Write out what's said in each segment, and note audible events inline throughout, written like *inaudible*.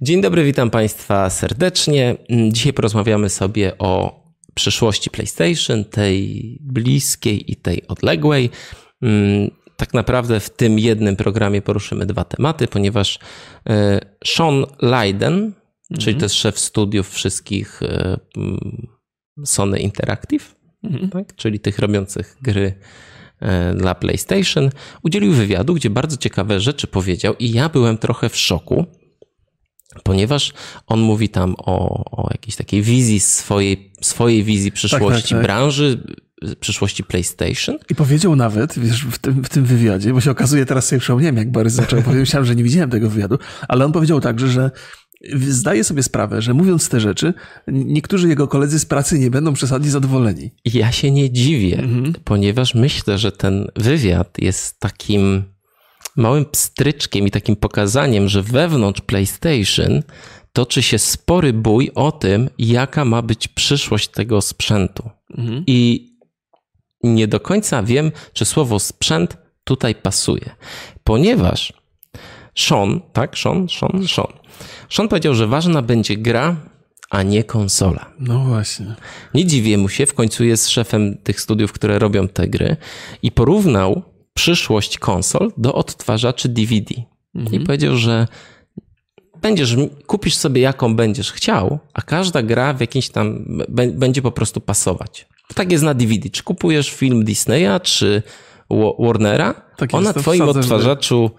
Dzień dobry, witam Państwa serdecznie. Dzisiaj porozmawiamy sobie o przyszłości PlayStation, tej bliskiej i tej odległej. Tak naprawdę w tym jednym programie poruszymy dwa tematy, ponieważ e, Sean Leiden, mhm. czyli to jest szef studiów wszystkich e, Sony Interactive, mhm. tak? czyli tych robiących gry e, dla PlayStation, udzielił wywiadu, gdzie bardzo ciekawe rzeczy powiedział i ja byłem trochę w szoku, ponieważ on mówi tam o, o jakiejś takiej wizji swojej, swojej wizji przyszłości tak, tak, tak. branży, przyszłości PlayStation. I powiedział nawet, wiesz, w tym, w tym wywiadzie, bo się okazuje, teraz sobie przypomniałem, jak Borys zaczął, myślałem, że nie widziałem tego wywiadu, ale on powiedział także, że zdaje sobie sprawę, że mówiąc te rzeczy, niektórzy jego koledzy z pracy nie będą przesadnie zadowoleni. Ja się nie dziwię, mhm. ponieważ myślę, że ten wywiad jest takim małym pstryczkiem i takim pokazaniem, że wewnątrz PlayStation toczy się spory bój o tym, jaka ma być przyszłość tego sprzętu. Mhm. I nie do końca wiem, czy słowo sprzęt tutaj pasuje, ponieważ Sean, tak? Sean, Sean, Sean. Sean powiedział, że ważna będzie gra, a nie konsola. No właśnie. Nie dziwię mu się, w końcu jest szefem tych studiów, które robią te gry i porównał przyszłość konsol do odtwarzaczy DVD. Mhm. I powiedział, że będziesz, kupisz sobie jaką będziesz chciał, a każda gra w jakimś tam będzie po prostu pasować. Tak jest na DVD. Czy kupujesz film Disneya, czy Warnera? Tak jest, na twoim odtwarzaczu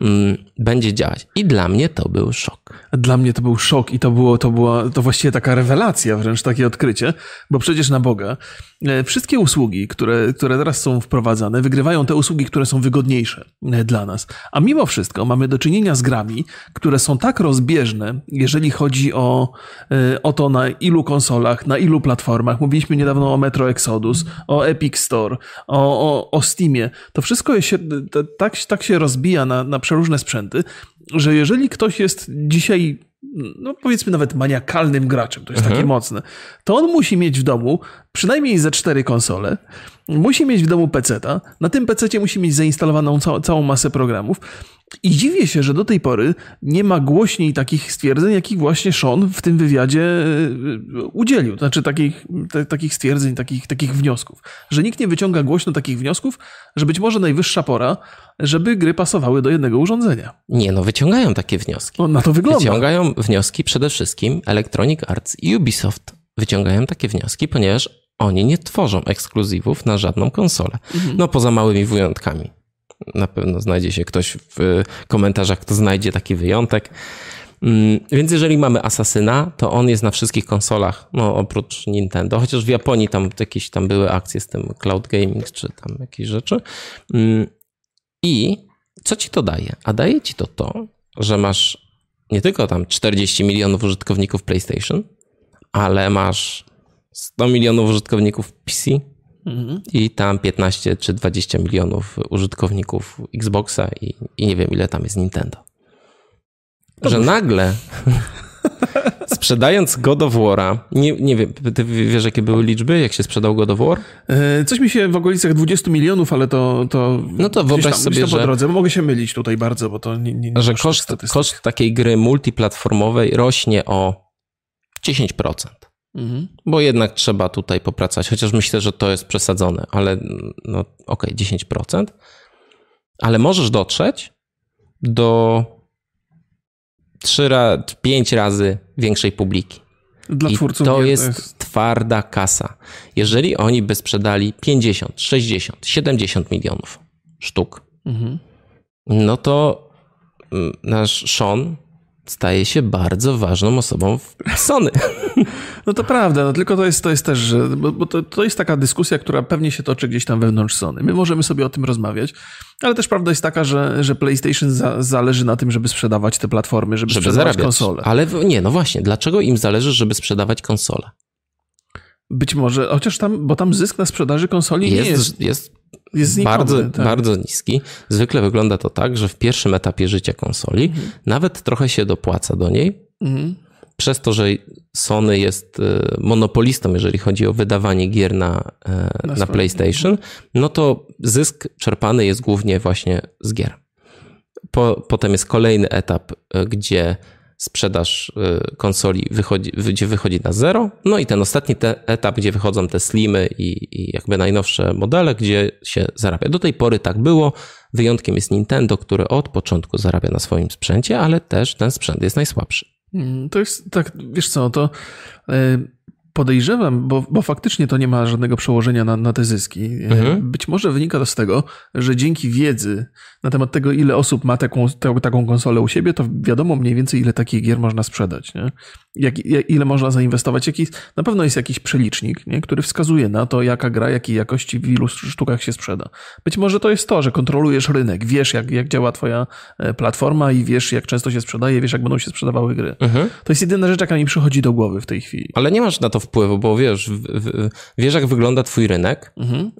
mm, będzie działać. I dla mnie to był szok. Dla mnie to był szok i to było, to była to właściwie taka rewelacja, wręcz takie odkrycie, bo przecież na Boga E, wszystkie usługi, które, które teraz są wprowadzane, wygrywają te usługi, które są wygodniejsze e, dla nas. A mimo wszystko mamy do czynienia z grami, które są tak rozbieżne, jeżeli chodzi o, e, o to, na ilu konsolach, na ilu platformach. Mówiliśmy niedawno o Metro Exodus, o Epic Store, o, o, o Steamie. To wszystko się, tak, tak się rozbija na, na przeróżne sprzęty, że jeżeli ktoś jest dzisiaj no powiedzmy nawet maniakalnym graczem, to jest mhm. takie mocne, to on musi mieć w domu przynajmniej ze cztery konsole, musi mieć w domu PC-ta, na tym PC-cie musi mieć zainstalowaną cał całą masę programów i dziwię się, że do tej pory nie ma głośniej takich stwierdzeń, jakich właśnie Sean w tym wywiadzie e, udzielił. Znaczy takich, te, takich stwierdzeń, takich, takich wniosków. Że nikt nie wyciąga głośno takich wniosków, że być może najwyższa pora, żeby gry pasowały do jednego urządzenia. Nie, no wyciągają takie wnioski. No, na to wygląda. Wyciągają wnioski przede wszystkim Electronic Arts i Ubisoft. Wyciągają takie wnioski, ponieważ oni nie tworzą ekskluzywów na żadną konsolę. Mhm. No poza małymi wyjątkami. Na pewno znajdzie się ktoś w komentarzach, kto znajdzie taki wyjątek. Mm, więc jeżeli mamy Asasyna, to on jest na wszystkich konsolach, no oprócz Nintendo, chociaż w Japonii tam jakieś tam były akcje z tym cloud gaming czy tam jakieś rzeczy. Mm, I co ci to daje? A daje ci to to, że masz nie tylko tam 40 milionów użytkowników PlayStation, ale masz 100 milionów użytkowników PC. I tam 15 czy 20 milionów użytkowników Xboxa i, i nie wiem ile tam jest Nintendo. Że nagle *laughs* sprzedając God of War'a, nie, nie wiem, ty wiesz jakie były liczby, jak się sprzedał God of War? E, coś mi się w okolicach 20 milionów, ale to... to no to wyobraź tam, sobie, że... po drodze, mogę się mylić tutaj bardzo, bo to nie, nie, nie Że koszt, koszt takiej gry multiplatformowej rośnie o 10%. Mhm. Bo jednak trzeba tutaj popracować, chociaż myślę, że to jest przesadzone, ale no okej, okay, 10%. Ale możesz dotrzeć do 3, 5 razy większej publiki. Dla I twórców to jest, jest twarda kasa. Jeżeli oni by sprzedali 50, 60, 70 milionów sztuk, mhm. no to mm, nasz Sean staje się bardzo ważną osobą w Sony. *laughs* No to prawda, no tylko to jest, to jest też, że, bo, bo to, to jest taka dyskusja, która pewnie się toczy gdzieś tam wewnątrz Sony. My możemy sobie o tym rozmawiać, ale też prawda jest taka, że, że PlayStation za, zależy na tym, żeby sprzedawać te platformy, żeby, żeby sprzedawać zarabiać. konsole. Ale nie, no właśnie, dlaczego im zależy, żeby sprzedawać konsole? Być może, chociaż tam, bo tam zysk na sprzedaży konsoli jest, nie jest. Jest, jest bardzo, tak. bardzo niski. Zwykle wygląda to tak, że w pierwszym etapie życia konsoli mhm. nawet trochę się dopłaca do niej. Mhm. Przez to, że Sony jest e, monopolistą, jeżeli chodzi o wydawanie gier na, e, na, na PlayStation, no to zysk czerpany jest głównie właśnie z gier. Po, potem jest kolejny etap, e, gdzie sprzedaż y, konsoli, wychodzi, gdzie wychodzi na zero. No i ten ostatni te etap, gdzie wychodzą te slimy i, i jakby najnowsze modele, gdzie się zarabia. Do tej pory tak było. Wyjątkiem jest Nintendo, które od początku zarabia na swoim sprzęcie, ale też ten sprzęt jest najsłabszy. Mm, to jest tak, wiesz co, to y, podejrzewam, bo, bo faktycznie to nie ma żadnego przełożenia na, na te zyski. Mhm. Być może wynika to z tego, że dzięki wiedzy na temat tego, ile osób ma taką, taką konsolę u siebie, to wiadomo mniej więcej, ile takich gier można sprzedać. Nie? Jak, jak, ile można zainwestować. Jaki, na pewno jest jakiś przelicznik, nie? który wskazuje na to, jaka gra, jakiej jakości w ilu sztukach się sprzeda. Być może to jest to, że kontrolujesz rynek, wiesz, jak, jak działa twoja e, platforma i wiesz, jak często się sprzedaje, wiesz, jak będą się sprzedawały gry. Mhm. To jest jedyna rzecz, jaka mi przychodzi do głowy w tej chwili. Ale nie masz na to wpływu, bo wiesz, wiesz jak wygląda twój rynek, mhm.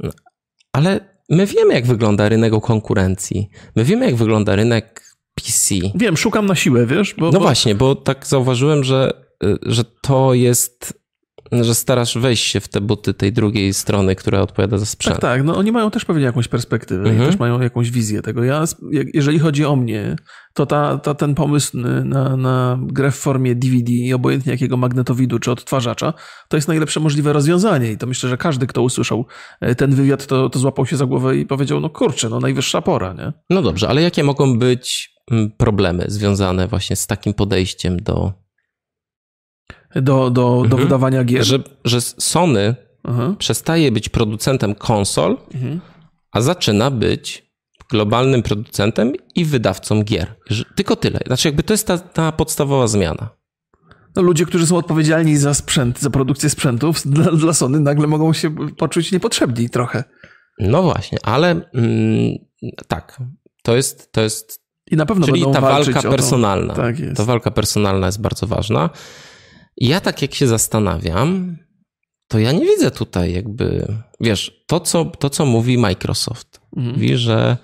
ale my wiemy, jak wygląda rynek o konkurencji. My wiemy, jak wygląda rynek PC. Wiem, szukam na siłę, wiesz? Bo, no bo... właśnie, bo tak zauważyłem, że, że to jest że starasz wejść się w te buty tej drugiej strony, która odpowiada za sprzęt. Tak, tak. No oni mają też pewnie jakąś perspektywę mhm. i też mają jakąś wizję tego. Ja, jeżeli chodzi o mnie, to ta, ta, ten pomysł na, na grę w formie DVD, obojętnie jakiego magnetowidu czy odtwarzacza, to jest najlepsze możliwe rozwiązanie i to myślę, że każdy, kto usłyszał e, ten wywiad, to, to złapał się za głowę i powiedział, no kurczę, no najwyższa pora, nie? No dobrze, ale jakie mogą być mm, problemy związane właśnie z takim podejściem do do, do, mhm. do wydawania gier. Że, że Sony mhm. przestaje być producentem konsol, mhm. a zaczyna być globalnym producentem i wydawcą gier. Tylko tyle. Znaczy, jakby to jest ta, ta podstawowa zmiana. No, ludzie, którzy są odpowiedzialni za sprzęt, za produkcję sprzętów, dla, dla Sony nagle mogą się poczuć niepotrzebni trochę. No właśnie, ale mm, tak, to jest, to jest. I na pewno Czyli ta walka personalna. Tak jest. Ta walka personalna jest bardzo ważna. Ja tak jak się zastanawiam, to ja nie widzę tutaj jakby, wiesz, to co, to, co mówi Microsoft. Mhm. Mówi, że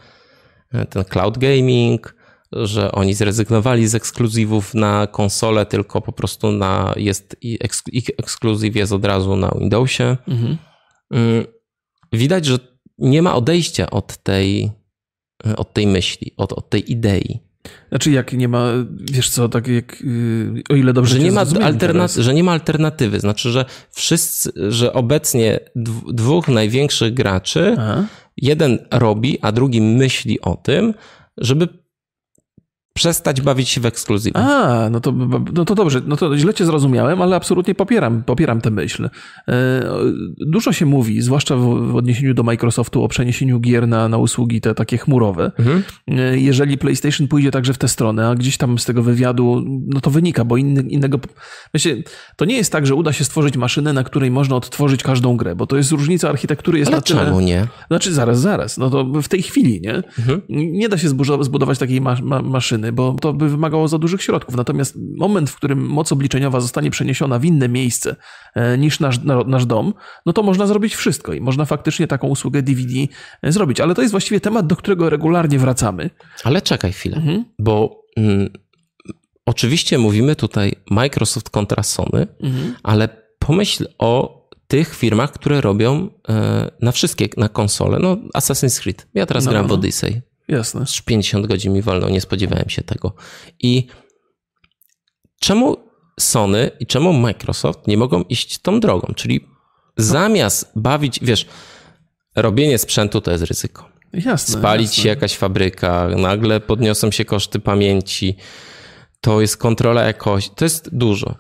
e, ten cloud gaming, że oni zrezygnowali z ekskluzywów na konsolę, tylko po prostu na, jest ich ekskluzyw jest od razu na Windowsie. Mhm. Mm, widać, że nie ma odejścia od tej, e, od tej myśli, od, od tej idei. Znaczy, jak nie ma, wiesz co, tak jak, yy, o ile dobrze że nie ma alternaty- Że nie ma alternatywy. Znaczy, że wszyscy, że obecnie dwóch największych graczy, Aha. jeden robi, a drugi myśli o tym, żeby przestać bawić się w ekskluzywy. A, no to, no to dobrze, no to źle cię zrozumiałem, ale absolutnie popieram, popieram tę myśl. E, dużo się mówi, zwłaszcza w odniesieniu do Microsoftu, o przeniesieniu gier na, na usługi te takie chmurowe. Mhm. E, jeżeli PlayStation pójdzie także w tę stronę, a gdzieś tam z tego wywiadu, no to wynika, bo inny, innego... Wiecie, to nie jest tak, że uda się stworzyć maszynę, na której można odtworzyć każdą grę, bo to jest różnica architektury jest ale na tyle... czemu nie? Znaczy, zaraz, zaraz, no to w tej chwili, nie? Mhm. Nie da się zbudować takiej ma ma maszyny, bo to by wymagało za dużych środków. Natomiast moment, w którym moc obliczeniowa zostanie przeniesiona w inne miejsce e, niż nasz, nasz dom, no to można zrobić wszystko i można faktycznie taką usługę DVD e, zrobić. Ale to jest właściwie temat, do którego regularnie wracamy. Ale czekaj chwilę, mhm. bo mm, oczywiście mówimy tutaj Microsoft kontra Sony, mhm. ale pomyśl o tych firmach, które robią e, na wszystkie, na konsole. No, Assassin's Creed. Ja teraz no, gram w no. Odyssey. Jasne. 50 godzin mi wolno, nie spodziewałem się tego. I czemu Sony i czemu Microsoft nie mogą iść tą drogą? Czyli zamiast bawić, wiesz, robienie sprzętu to jest ryzyko. Jasne. Spalić jasne. się jakaś fabryka, nagle podniosą się koszty pamięci, to jest kontrola jakości, to jest dużo.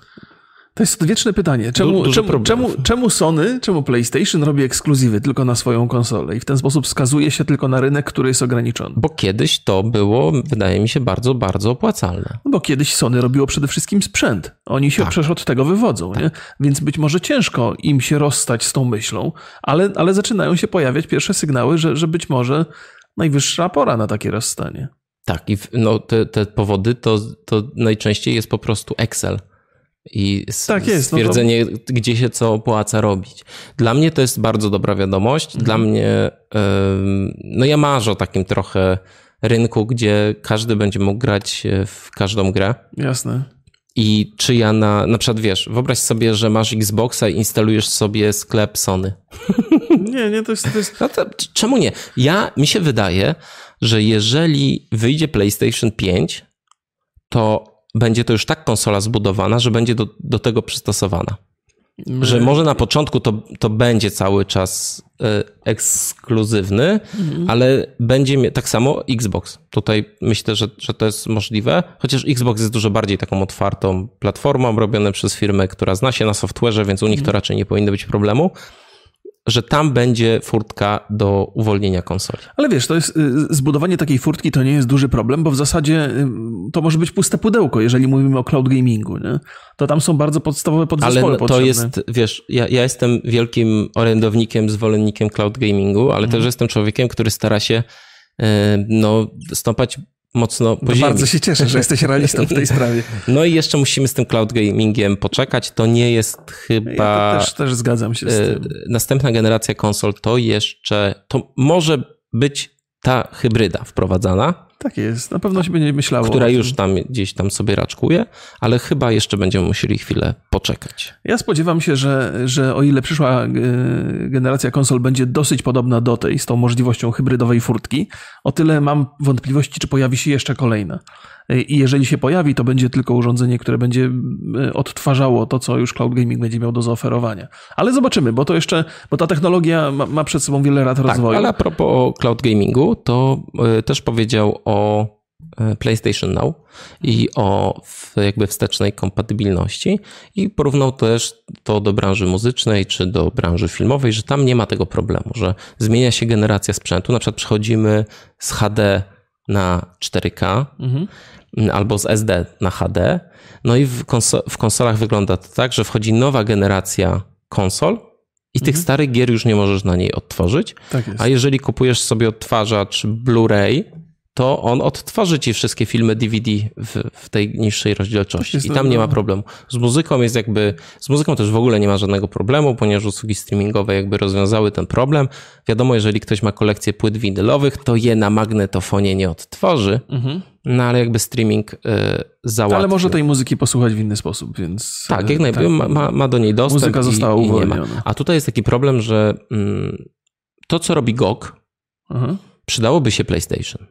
To jest wieczne pytanie. Czemu, du czemu, czemu, czemu, Sony, czemu PlayStation robi ekskluzywy tylko na swoją konsolę i w ten sposób wskazuje się tylko na rynek, który jest ograniczony? Bo kiedyś to było, wydaje mi się, bardzo, bardzo opłacalne. No bo kiedyś Sony robiło przede wszystkim sprzęt. Oni się tak. przecież od tego wywodzą, tak. nie? Więc być może ciężko im się rozstać z tą myślą, ale, ale zaczynają się pojawiać pierwsze sygnały, że, że być może najwyższa pora na takie rozstanie. Tak, i no, te, te powody to, to najczęściej jest po prostu Excel i tak jest, stwierdzenie, no to... gdzie się co opłaca robić. Dla mnie to jest bardzo dobra wiadomość. Mhm. Dla mnie, no ja marzę o takim trochę rynku, gdzie każdy będzie mógł grać w każdą grę. Jasne. I czy ja na, na przykład wiesz, wyobraź sobie, że masz Xboxa i instalujesz sobie sklep Sony. *laughs* Nie, nie, to jest... To jest... No to, czemu nie? Ja, mi się wydaje, że jeżeli wyjdzie PlayStation 5, to będzie to już tak konsola zbudowana, że będzie do, do tego przystosowana. Że może na początku to, to będzie cały czas e, ekskluzywny, mhm. ale będzie tak samo Xbox. Tutaj myślę, że, że to jest możliwe, chociaż Xbox jest dużo bardziej taką otwartą platformą, robione przez firmę, która zna się na software'ze, więc u nich to mhm. raczej nie powinno być problemu że tam będzie furtka do uwolnienia konsoli. Ale wiesz, to jest y, zbudowanie takiej furtki to nie jest duży problem, bo w zasadzie y, to może być puste pudełko, jeżeli mówimy o cloud gamingu, nie? To tam są bardzo podstawowe podzespoły Ale to potrzebne. jest, wiesz, ja, ja jestem wielkim orędownikiem, zwolennikiem cloud gamingu, ale mhm. też jestem człowiekiem, który stara się y, no, stąpać mocno po no. Bardzo się cieszę, że jesteś realistą w tej *laughs* sprawie. No i jeszcze musimy z tym cloud gamingiem poczekać. To nie jest chyba... Ja też, też zgadzam się z e, tym. Następna generacja konsol to jeszcze... To może być ta hybryda wprowadzana. Tak jest, na pewno się będzie myślało. Która już tam gdzieś tam sobie raczkuje, ale chyba jeszcze będziemy musieli chwilę poczekać. Ja spodziewam się, że, że o ile przyszła e, generacja konsol będzie dosyć podobna do tej, z tą możliwością hybrydowej furtki, o tyle mam wątpliwości, czy pojawi się jeszcze kolejna. I jeżeli się pojawi, to będzie tylko urządzenie, które będzie e, odtwarzało to, co już cloud gaming będzie miał do zaoferowania. Ale zobaczymy, bo to jeszcze, bo ta technologia ma, ma przed sobą wiele lat tak, rozwoju. Ale a propos cloud gamingu, to e, też powiedział o e, PlayStation Now i o jakby wstecznej kompatybilności i porównał też to do branży muzycznej czy do branży filmowej, że tam nie ma tego problemu, że zmienia się generacja sprzętu, na przykład przechodzimy z HD na 4K mhm. albo z SD na HD. No i w, konso w, konsolach wygląda to tak, że wchodzi nowa generacja konsol i tych mhm. starych gier już nie możesz na niej odtworzyć. Tak a jeżeli kupujesz sobie odtwarzacz Blu-ray, to on odtworzy ci wszystkie filmy DVD w, w tej niższej rozdzielczości. I tam nie ma problemu. Z muzyką jest jakby, z muzyką też w ogóle nie ma żadnego problemu, ponieważ usługi streamingowe jakby rozwiązały ten problem. Wiadomo, jeżeli ktoś ma kolekcję płyt winylowych, to je na magnetofonie nie odtworzy, mhm. no ale jakby streaming y. Ale może tej muzyki posłuchać w inny sposób, więc... Tak, jak najbardziej tak. ma, ma do niej dostęp Muzyka została i, uwolniona. I A tutaj jest taki problem, że mm, to, co robi GOG, mhm. przydałoby się PlayStation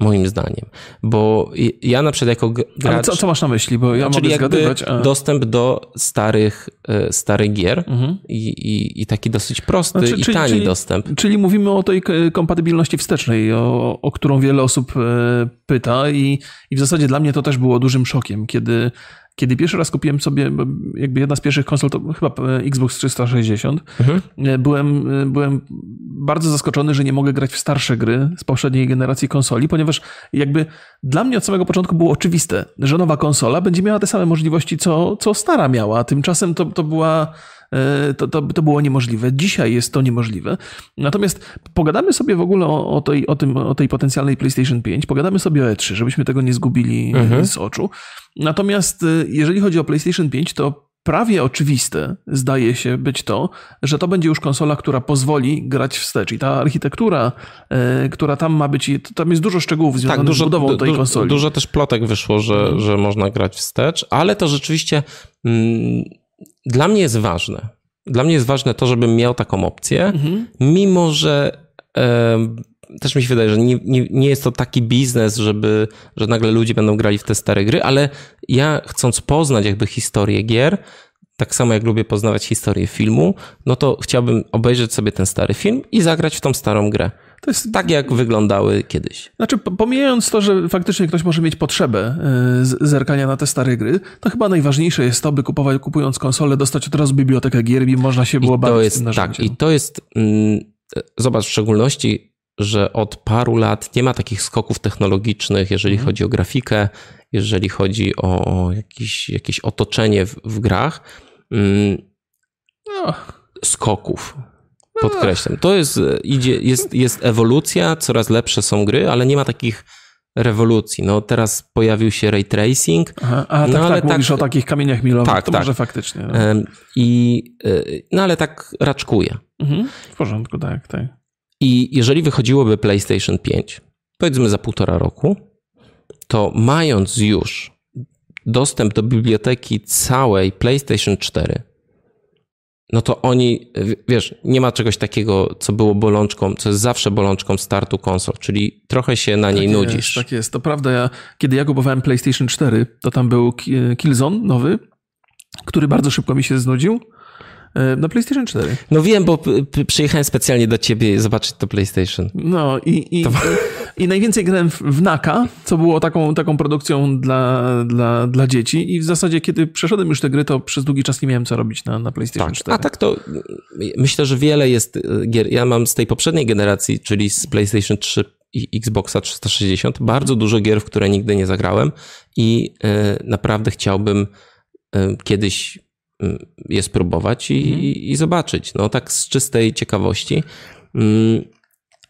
moim zdaniem. Bo ja na przykład jako gracz... Ale co, co masz na myśli? Bo ja czyli mogę zgadywać. A... dostęp do starych, e, starych gier mhm. i, i, i, taki dosyć prosty znaczy, i czyli, tani czyli, dostęp. Czyli mówimy o tej kompatybilności wstecznej, o, o którą wiele osób e, pyta i, i w zasadzie dla mnie to też było dużym szokiem, kiedy kiedy pierwszy raz kupiłem sobie, jakby jedna z pierwszych konsol to chyba e, Xbox 360, mhm. E, byłem, e, byłem bardzo zaskoczony, że nie mogę grać w starsze gry z poprzedniej generacji konsoli, ponieważ jakby dla mnie od samego początku było oczywiste, że nowa konsola będzie miała te same możliwości, co, co stara miała. Tymczasem to, to była to, to, to było niemożliwe. Dzisiaj jest to niemożliwe. Natomiast pogadamy sobie w ogóle o, o, tej, o, tym, o tej potencjalnej PlayStation 5, pogadamy sobie o E3, żebyśmy tego nie zgubili mhm. z oczu. Natomiast y, jeżeli chodzi o PlayStation 5, to prawie oczywiste zdaje się być to, że to będzie już konsola, która pozwoli grać wstecz. I ta architektura, y, która tam ma być, tam jest dużo szczegółów tak, związanych tak, dużo, z budową tej konsoli. Dużo też plotek wyszło, że, że można grać wstecz, ale to rzeczywiście mm, dla mnie jest ważne. Dla mnie jest ważne to, żebym miał taką opcję, mhm. mimo że też mi się wydaje, że nie, nie, nie, jest to taki biznes, żeby, że nagle ludzie będą grali w te stare gry, ale ja chcąc poznać jakby historię gier, tak samo jak lubię poznawać historię filmu, no to chciałbym obejrzeć sobie ten stary film i zagrać w tą starą grę. To jest tak, jak wyglądały kiedyś. Znaczy, pomijając to, że faktycznie ktoś może mieć potrzebę y, zerkania na te stare gry, to chyba najważniejsze jest to, by kupować, kupując konsolę, dostać od razu bibliotekę gier i można się było I bawić to jest, Tak, i to jest, mm, zobacz, w szczególności, że od paru lat nie ma takich skoków technologicznych, jeżeli mhm. chodzi o grafikę, jeżeli chodzi o jakieś, jakieś otoczenie w, w grach. Mm, no. Skoków. Podkreślam. To jest, idzie, jest, jest ewolucja, coraz lepsze są gry, ale nie ma takich rewolucji. No teraz pojawił się ray tracing. Aha, a tak, no, ale tak, mówisz o takich kamieniach milowych, tak, to tak. może faktycznie. No. I, e, no ale tak raczkuje. Mhm, w porządku, tak, tak. I jeżeli wychodziłoby PlayStation 5, powiedzmy za półtora roku, to mając już dostęp do biblioteki całej PlayStation 4 no to oni, wiesz, nie ma czegoś takiego, co było bolączką, co jest zawsze bolączką startu konsol, czyli trochę się na niej tak nudzisz. Jest, tak jest, to prawda. Ja, kiedy ja kupowałem PlayStation 4, to tam był Killzone nowy, który bardzo szybko mi się znudził. E, na PlayStation 4. No wiem, bo przyjechałem specjalnie do ciebie zobaczyć to PlayStation. No i, i, to... i najwięcej grałem w Naka, co było taką, taką produkcją dla, dla, dla dzieci i w zasadzie kiedy przeszedłem już te gry, to przez długi czas nie miałem co robić na, na PlayStation tak. 4. A tak to myślę, że wiele jest e, gier. Ja mam z tej poprzedniej generacji, czyli z PlayStation 3 i Xboxa 360, bardzo dużo gier, w które nigdy nie zagrałem i y, naprawdę chciałbym y, kiedyś je spróbować i, mhm. i, zobaczyć. No tak z czystej ciekawości. Mm,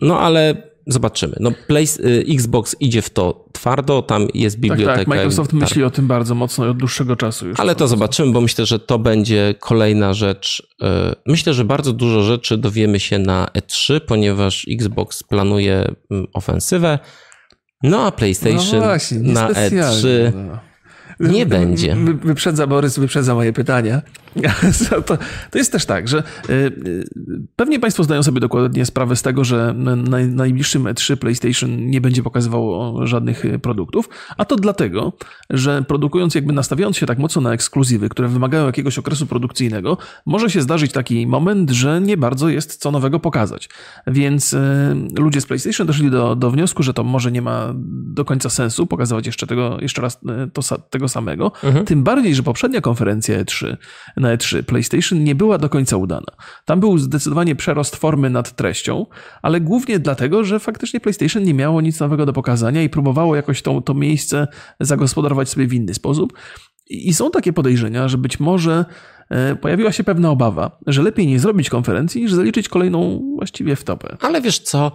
no ale zobaczymy. No Play, y, Xbox idzie w to twardo, tam jest biblioteka. Tak, tak. Microsoft myśli o tym bardzo mocno od dłuższego czasu już. Ale to zobaczymy, bo myślę, że to będzie kolejna rzecz. Y, myślę, że bardzo dużo rzeczy dowiemy się na E3, ponieważ Xbox planuje mm, ofensywę. No a PlayStation no właśnie, na E3 no. Nie będzie. Wyprzedza Borys, wyprzedza moje pytania. *laughs* To, to jest też tak, że y, y, pewnie Państwo zdają sobie dokładnie sprawę z tego, że na najbliższym E3 PlayStation nie będzie pokazywało żadnych y, produktów, a to dlatego, że produkując, jakby nastawiając się tak mocno na ekskluzywy, które wymagają jakiegoś okresu produkcyjnego, może się zdarzyć taki moment, że nie bardzo jest co nowego pokazać. Więc ludzie z PlayStation doszli do, do wniosku, że to może nie ma do końca sensu pokazywać jeszcze tego, jeszcze raz to, tego samego. Mhm. Tym bardziej, że poprzednia konferencja E3 na E3 PlayStation nie była do końca udana. Tam był zdecydowanie przerost formy nad treścią, ale głównie dlatego, że faktycznie PlayStation nie miało nic nowego do pokazania i próbowało jakoś to, to miejsce zagospodarować sobie w inny sposób. I są takie podejrzenia, że być może e, pojawiła się pewna obawa, że lepiej nie zrobić konferencji, niż zaliczyć kolejną właściwie wtopę. Ale wiesz co,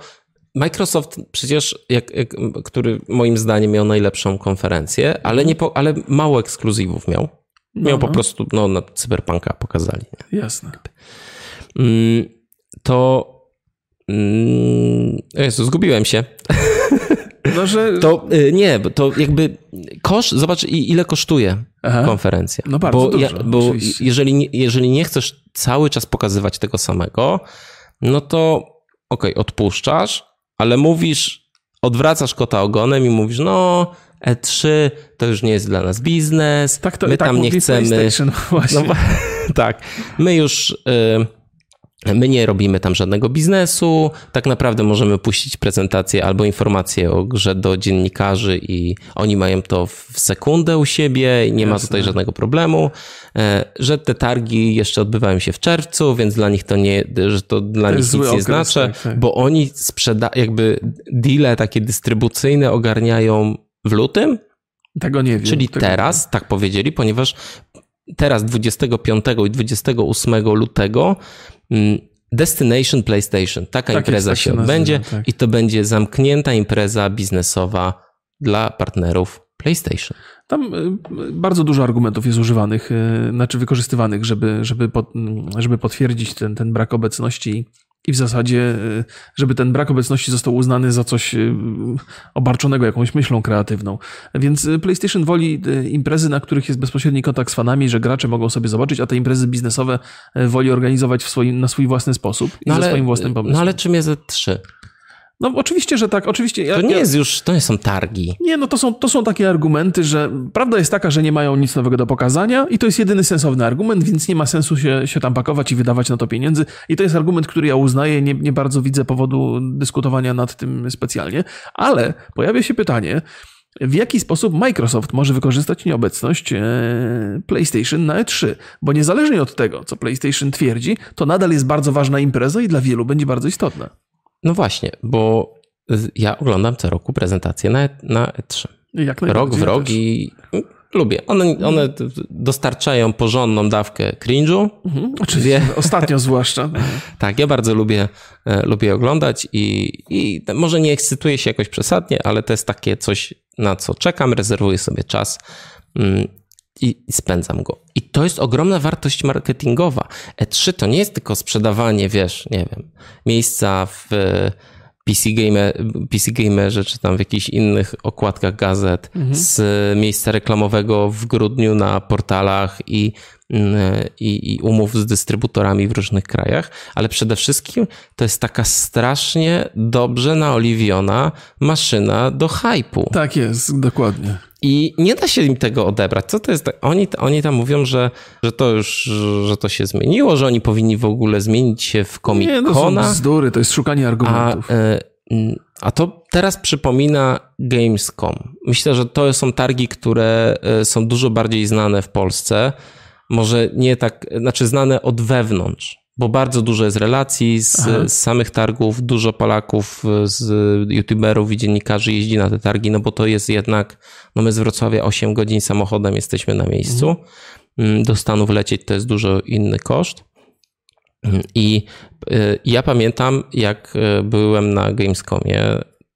Microsoft przecież, jak, jak, który moim zdaniem miał najlepszą konferencję, ale, nie po, ale mało ekskluzywów miał. Miał no, po no. prostu, no, na Cyberpunka pokazali. Jasne. Mm, to. Mm, Jezu, zgubiłem się. No, że... *laughs* To y, nie, to jakby koszt, zobacz ile kosztuje Aha. konferencja. No bardzo bo, dużo, ja, bo jeżeli, jeżeli nie chcesz cały czas pokazywać tego samego, no to okej, okay, odpuszczasz, ale mówisz, odwracasz kota ogonem i mówisz, no E3 to już nie jest dla nas biznes, tak to, my tak tam nie chcemy. Właśnie. No, *laughs* tak, my już. Y My nie robimy tam żadnego biznesu. Tak naprawdę możemy puścić prezentację albo informację o grze do dziennikarzy i oni mają to w sekundę u siebie i nie Jasne. ma tutaj żadnego problemu. E, że te targi jeszcze odbywają się w czerwcu, więc dla nich to nie, że to dla to nich nic nie znaczy, tak, tak. bo oni sprzeda, jakby deale takie dystrybucyjne ogarniają w lutym. Tego nie wiem. Czyli teraz, tak powiedzieli, ponieważ teraz 25 i 28 lutego Destination PlayStation. Taka tak impreza jest, tak się, się odbędzie tak. i to będzie zamknięta impreza biznesowa dla partnerów PlayStation. Tam y, bardzo dużo argumentów jest używanych, y, znaczy wykorzystywanych, żeby, żeby, żeby potwierdzić ten, ten brak obecności i w zasadzie, y, żeby ten brak obecności został uznany za coś y, obarczonego jakąś myślą kreatywną. Więc y, PlayStation woli imprezy, na których jest bezpośredni kontakt z fanami, że gracze mogą sobie zobaczyć, a te imprezy biznesowe woli organizować swoim, na swój własny sposób i no ale, ze swoim własnym pomysłem. No ale czym jest E3? No oczywiście, że tak, oczywiście. Ja, to nie jest już, to nie są targi. Nie, no to są, to są takie argumenty, że prawda jest taka, że nie mają nic nowego do pokazania i to jest jedyny sensowny argument, więc nie ma sensu się, się tam pakować i wydawać na to pieniędzy. I to jest argument, który ja uznaję, nie, nie bardzo widzę powodu dyskutowania nad tym specjalnie, ale pojawia się pytanie, w jaki sposób Microsoft może wykorzystać nieobecność e, PlayStation na E3. Bo niezależnie od tego, co PlayStation twierdzi, to nadal jest bardzo ważna impreza i dla wielu będzie bardzo istotna. No właśnie, bo ja oglądam co roku prezentacje na, na E3. Jak rok w rok i lubię. One, one dostarczają porządną dawkę cringe'u. Mhm, oczywiście, ostatnio *laughs* zwłaszcza. tak, ja bardzo lubię, e, lubię oglądać i, i może nie ekscytuję się jakoś przesadnie, ale to jest takie coś, na co czekam, rezerwuję sobie czas. I, spędzam go. I to jest ogromna wartość marketingowa. E3 to nie jest tylko sprzedawanie, wiesz, nie wiem, miejsca w PC, Gamer, PC Gamerze, czy tam w jakichś innych okładkach gazet, mhm. z miejsca reklamowego w grudniu na portalach i i, i umów z dystrybutorami w różnych krajach, ale przede wszystkim to jest taka strasznie dobrze naoliwiona maszyna do hypu. Tak jest, dokładnie. I nie da się im tego odebrać. Co to jest? Oni, oni tam mówią, że, że to już że to się zmieniło, że oni powinni w ogóle zmienić się w Comic Cona. Nie, to są bzdury, to jest szukanie argumentów. A, e, a to teraz przypomina Gamescom. Myślę, że to są targi, które e, są dużo bardziej znane w Polsce. Może nie tak, znaczy znane od wewnątrz, bo bardzo dużo jest relacji z, z, samych targów. Dużo Polaków, z youtuberów i dziennikarzy jeździ na te targi, no bo to jest jednak, no my z Wrocławia 8 godzin samochodem jesteśmy na miejscu. Mhm. Mm, do Stanów lecieć to jest dużo inny koszt. I y, ja pamiętam, jak y, byłem na Gamescomie,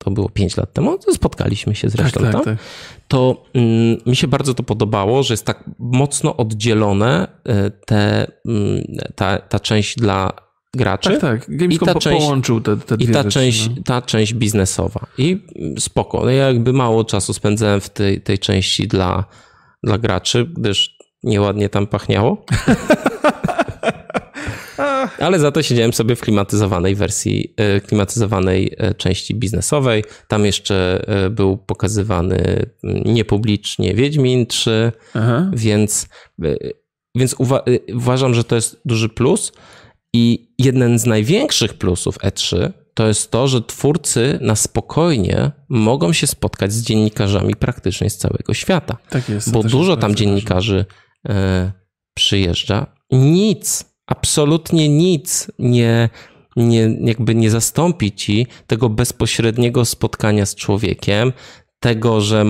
to było 5 lat temu, spotkaliśmy się zresztą tak, tak, tam, tak. to mm, mi się bardzo to podobało, że jest tak mocno oddzielone y, te, mm, ta, ta część dla graczy. Tak, tak. Gamescom I ta część, połączył te, te dwie I ta, rzeczy, część, no. ta część biznesowa. I spoko. No ja jakby mało czasu spędzałem w tej, tej części dla, dla graczy, gdyż nieładnie tam pachniało. *laughs* Ale za to siedziałem sobie w klimatyzowanej wersji, e, klimatyzowanej e, części biznesowej. Tam jeszcze e, był pokazywany niepublicznie Wiedźmin 3, Aha. więc, więc uwa uważam, że to jest duży plus. I jeden z największych plusów E3 to jest to, że twórcy na spokojnie mogą się spotkać z dziennikarzami praktycznie z całego świata. Tak jest. Bo dużo tam dziennikarzy przyjeżdża. Nic absolutnie nic nie, nie, jakby nie zastąpi ci tego bezpośredniego spotkania z człowiekiem, tego, że,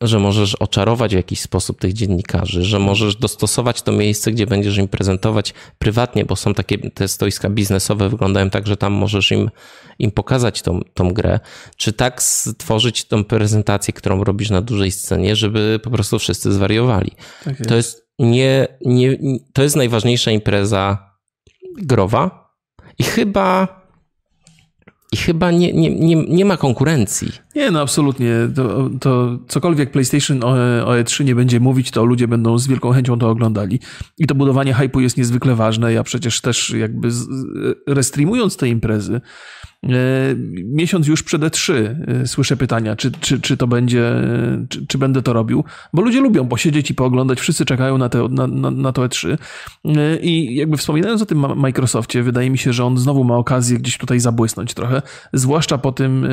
że możesz oczarować w jakiś sposób tych dziennikarzy, że możesz dostosować to miejsce, gdzie będziesz im prezentować prywatnie, bo są takie te stoiska biznesowe, wyglądają tak, że tam możesz im, im pokazać tą, tą grę, czy tak stworzyć tą prezentację, którą robisz na dużej scenie, żeby po prostu wszyscy zwariowali. Tak jest. To jest nie, nie, to jest najważniejsza impreza growa i chyba i chyba nie, nie, nie, nie ma konkurencji. Nie, no absolutnie. To, to cokolwiek PlayStation o, o E3 nie będzie mówić, to ludzie będą z wielką chęcią to oglądali. I to budowanie hypu jest niezwykle ważne. Ja przecież też jakby restreamując te imprezy, E, miesiąc już przed E3 e, słyszę pytania, czy, czy, czy to będzie, czy, czy będę to robił, bo ludzie lubią posiedzieć i pooglądać, wszyscy czekają na, te, na, na, na to E3 e, i jakby wspominając o tym Microsoftie, wydaje mi się, że on znowu ma okazję gdzieś tutaj zabłysnąć trochę, zwłaszcza po tym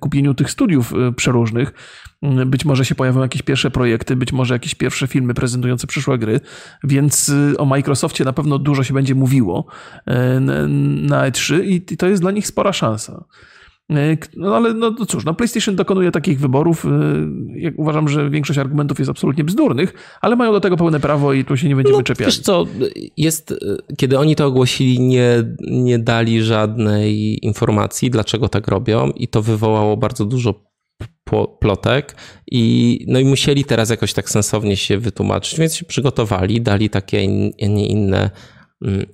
kupieniu tych studiów przeróżnych, być może się pojawią jakieś pierwsze projekty, być może jakieś pierwsze filmy prezentujące przyszłe gry, więc o Microsoftie na pewno dużo się będzie mówiło na E3 i to jest dla nich spora szansa. E, no ale no, no cóż, no PlayStation dokonuje takich wyborów. E, jak uważam, że większość argumentów jest absolutnie bzdurnych, ale mają do tego pełne prawo i tu się nie będziemy no, czepiać. Wiesz co, jest, kiedy oni to ogłosili, nie, nie dali żadnej informacji, dlaczego tak robią i to wywołało bardzo dużo plotek i, no i musieli teraz jakoś tak sensownie się wytłumaczyć, więc się przygotowali, dali takie, nie inne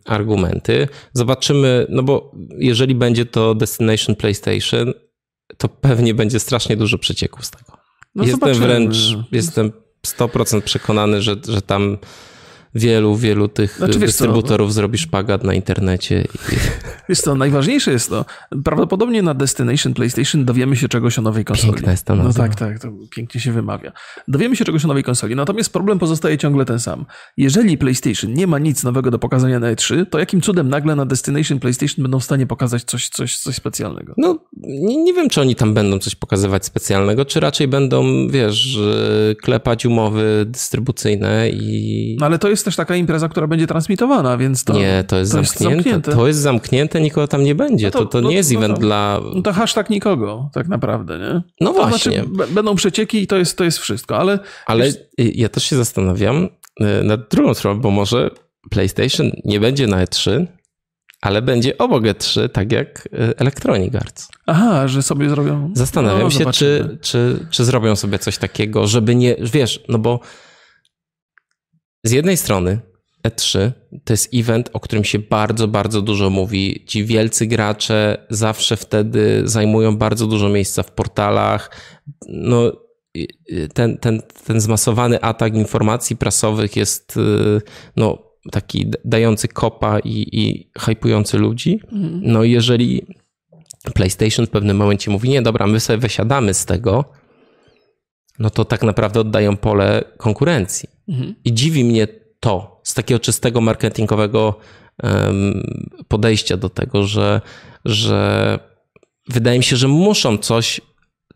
argumenty. Zobaczymy, no bo jeżeli będzie to Destination PlayStation, to pewnie będzie strasznie dużo przecieków z tego. No jestem zobaczymy. wręcz, jestem 100% przekonany, że, że tam wielu, wielu tych znaczy, dystrybutorów co, zrobi szpagat na internecie. I... *laughs* Wiesz co, najważniejsze jest to, prawdopodobnie na Destination PlayStation dowiemy się czegoś o nowej konsoli. Piękna jest ta No tak, tak, to pięknie się wymawia. Dowiemy się czegoś o nowej konsoli, natomiast problem pozostaje ciągle ten sam. Jeżeli PlayStation nie ma nic nowego do pokazania na E3, to jakim cudem nagle na Destination PlayStation będą w stanie pokazać coś, coś, coś specjalnego? No, nie, nie wiem, czy oni tam będą coś pokazywać specjalnego, czy raczej będą, wiesz, klepać umowy dystrybucyjne i... No ale to jest też taka impreza, która będzie transmitowana, więc to. Nie, to jest, to zamknięte. jest zamknięte. To jest zamknięte, nikogo tam nie będzie. No to, to, to no, nie jest no event to, dla. No to hashtag nikogo, tak naprawdę, nie? No to znaczy, właśnie. Znaczy, będą przecieki i to jest, to jest wszystko, ale. Ale ja też się zastanawiam y, nad drugą sprawą, bo może PlayStation nie będzie na E3, ale będzie obok E3, tak jak y, Electronic Arts. Aha, że sobie zrobią. Zastanawiam no, się, czy, czy, czy zrobią sobie coś takiego, żeby nie. Wiesz, no bo z jednej strony E3 to jest event, o którym się bardzo, bardzo dużo mówi. Ci wielcy gracze zawsze wtedy zajmują bardzo dużo miejsca w portalach. No, ten, ten, ten zmasowany atak informacji prasowych jest no, taki dający kopa i, i hypujący ludzi. Mhm. No jeżeli PlayStation w pewnym momencie mówi, nie dobra, my sobie wysiadamy z tego, no to tak naprawdę oddają pole konkurencji. Mhm. I dziwi mnie to z takiego czystego marketingowego podejścia do tego, że, że wydaje mi się, że muszą coś,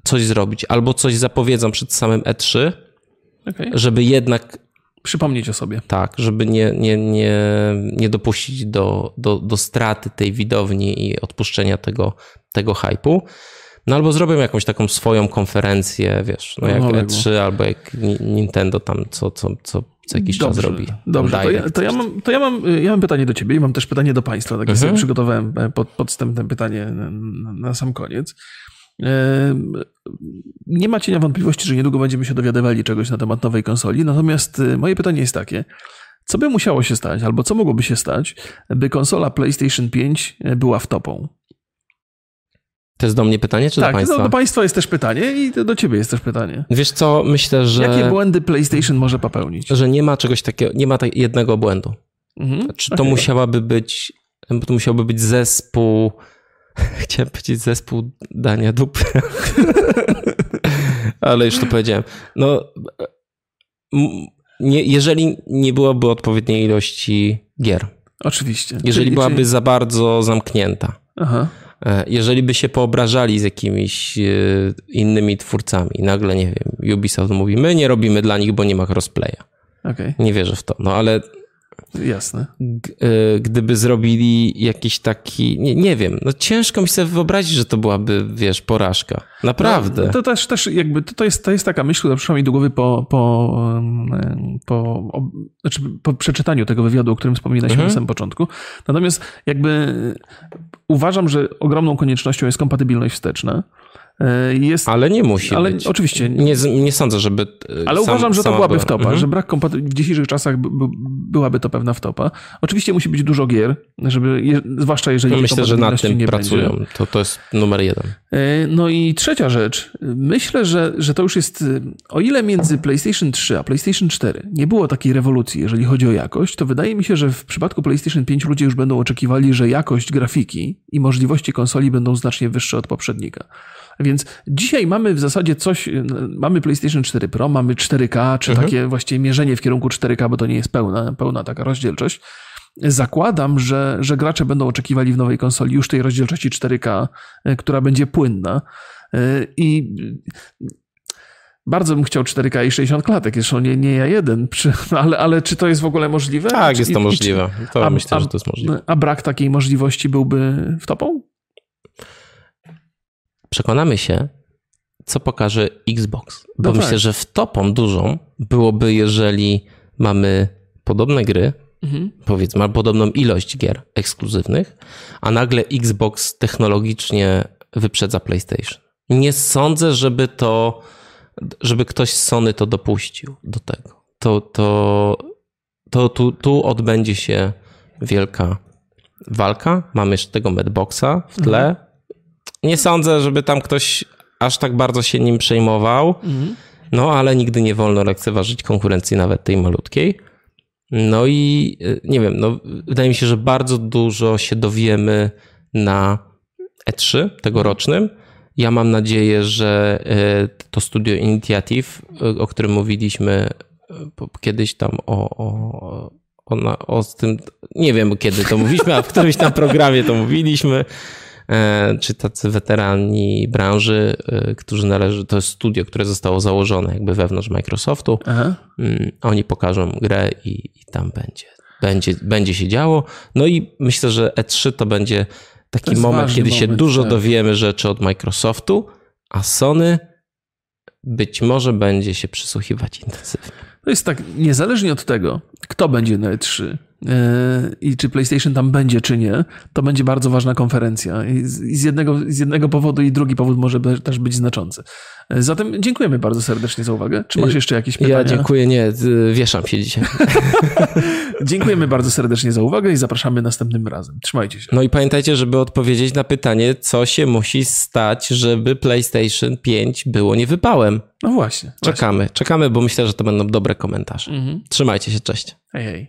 coś zrobić albo coś zapowiedzą przed samym E3, okay. żeby jednak przypomnieć o sobie. Tak, żeby nie, nie, nie, nie dopuścić do, do, do straty tej widowni i odpuszczenia tego, tego hypu. No albo zrobią jakąś taką swoją konferencję, wiesz, no jak no, E3 albo jak Nintendo tam co, co, co, co jakiś dobrze, czas robi. Dobrze, to ja, to ja, mam, to ja, mam, ja mam pytanie do ciebie i mam też pytanie do państwa. Tak mhm. sobie przygotowałem e, pod, podstępne pytanie na, na sam koniec. E, nie ma cienia wątpliwości, że niedługo będziemy się dowiadywali czegoś na temat nowej konsoli. Natomiast e, moje pytanie jest takie. Co by musiało się stać, albo co mogłoby się stać, by konsola PlayStation 5 była w topą? To jest do mnie pytanie, czy tak, do państwa? Tak, do państwa jest też pytanie i do ciebie jest też pytanie. Wiesz co, myślę, że... Jakie błędy PlayStation może popełnić? Że nie ma czegoś takiego, nie ma tak jednego błędu. Mhm, Czy to okay. musiałaby być, to musiałby być zespół, *laughs* chciałem powiedzieć zespół dania dupy, *laughs* ale już to powiedziałem. No, nie, jeżeli nie byłoby odpowiedniej ilości gier. Oczywiście. Jeżeli czyli, byłaby czyli... za bardzo zamknięta. Aha jeżeli by się poobrażali z jakimiś e, innymi twórcami, nagle, nie wiem, Ubisoft mówi, my nie robimy dla nich, bo nie ma crossplaya. Okay. Nie wierzę w to, no ale Jasne. E, gdyby zrobili jakiś taki, nie, nie wiem, no ciężko mi sobie wyobrazić, że to byłaby, wiesz, porażka. Naprawdę. No, to też, też jakby, to jest, to jest taka myśl, która przyszła mi do głowy po, po, po, znaczy po przeczytaniu tego wywiadu, o którym wspominaliśmy mhm. na samym początku. Natomiast jakby uważam, że ogromną koniecznością jest kompatybilność wsteczna. E, jest, ale nie musi ale być. Oczywiście. Nie, nie sądzę, żeby. E, ale sam, uważam, że to byłaby wtopa, mhm. że brak kompatybilności w dzisiejszych czasach byłaby to pewna wtopa. Oczywiście musi być dużo gier, żeby, zwłaszcza jeżeli. No myślę, że nad tym pracują. To, to jest numer jeden. E, no i trzecia rzecz. Myślę, że, że to już jest. O ile między PlayStation 3 a PlayStation 4 nie było takiej rewolucji, jeżeli chodzi o jakość, to wydaje mi się, że w przypadku PlayStation 5 ludzie już będą oczekiwali, że jakość grafiki i możliwości konsoli będą znacznie wyższe od poprzednika. Więc dzisiaj mamy w zasadzie coś, mamy PlayStation 4 Pro, mamy 4K, czy mhm. takie właściwie mierzenie w kierunku 4K, bo to nie jest pełna, pełna taka rozdzielczość. Zakładam, że, że gracze będą oczekiwali w nowej konsoli już tej rozdzielczości 4K, e, która będzie płynna. E, I bardzo bym chciał 4K i 60 klatek, zresztą nie, nie ja jeden, ale, ale czy to jest w ogóle możliwe? Tak, jest to możliwe. To a, myślę, a, że to jest możliwe. A brak takiej możliwości byłby w topą? Przekonamy się, co pokaże Xbox. Bo no myślę, tak. że wtopą dużą byłoby, jeżeli mamy podobne gry, mhm. powiedzmy, albo podobną ilość gier ekskluzywnych, a nagle Xbox technologicznie wyprzedza PlayStation. Nie sądzę, żeby to, żeby ktoś z Sony to dopuścił do tego. To, to, to tu, tu odbędzie się wielka walka. Mamy jeszcze tego Madboxa w tle. Mhm nie sądzę, żeby tam ktoś aż tak bardzo się nim przejmował. No, ale nigdy nie wolno lekceważyć konkurencji, nawet tej malutkiej. No i y, nie wiem, no, wydaje mi się, że bardzo dużo się dowiemy na E3 tegorocznym. Ja mam nadzieję, że y, to studio Initiative, y, o którym mówiliśmy kiedyś tam o, o, o, o tym, nie wiem kiedy to mówiliśmy, a w którymś tam programie to mówiliśmy, czy tacy weterani branży, e, którzy należy, to jest studio, które zostało założone jakby wewnątrz Microsoftu. Aha. Mm, oni pokażą grę i, i tam będzie, będzie, będzie się działo. No i myślę, że E3 to będzie taki to moment, kiedy moment, się dużo tak. dowiemy rzeczy od Microsoftu, a Sony być może będzie się przysłuchiwać intensywnie. To jest tak, niezależnie od tego, kto będzie na E3, E, i czy PlayStation tam będzie, czy nie, to będzie bardzo ważna konferencja. I z jednego, z jednego powodu i drugi powód może też być znaczący. E, zatem dziękujemy bardzo serdecznie za uwagę. Czy masz jeszcze jakieś pytania? Ja dziękuję, nie, wieszam się dzisiaj. *laughs* *laughs* Dziękujemy bardzo serdecznie za uwagę i zapraszamy następnym razem. Trzymajcie się. No i pamiętajcie, żeby odpowiedzieć na pytanie, co się musi stać, żeby PlayStation 5 było niewypałem. No właśnie. Czekamy, właśnie. czekamy, bo myślę, że to będą dobre komentarze. Mhm. Trzymajcie się, cześć. Hej, hej.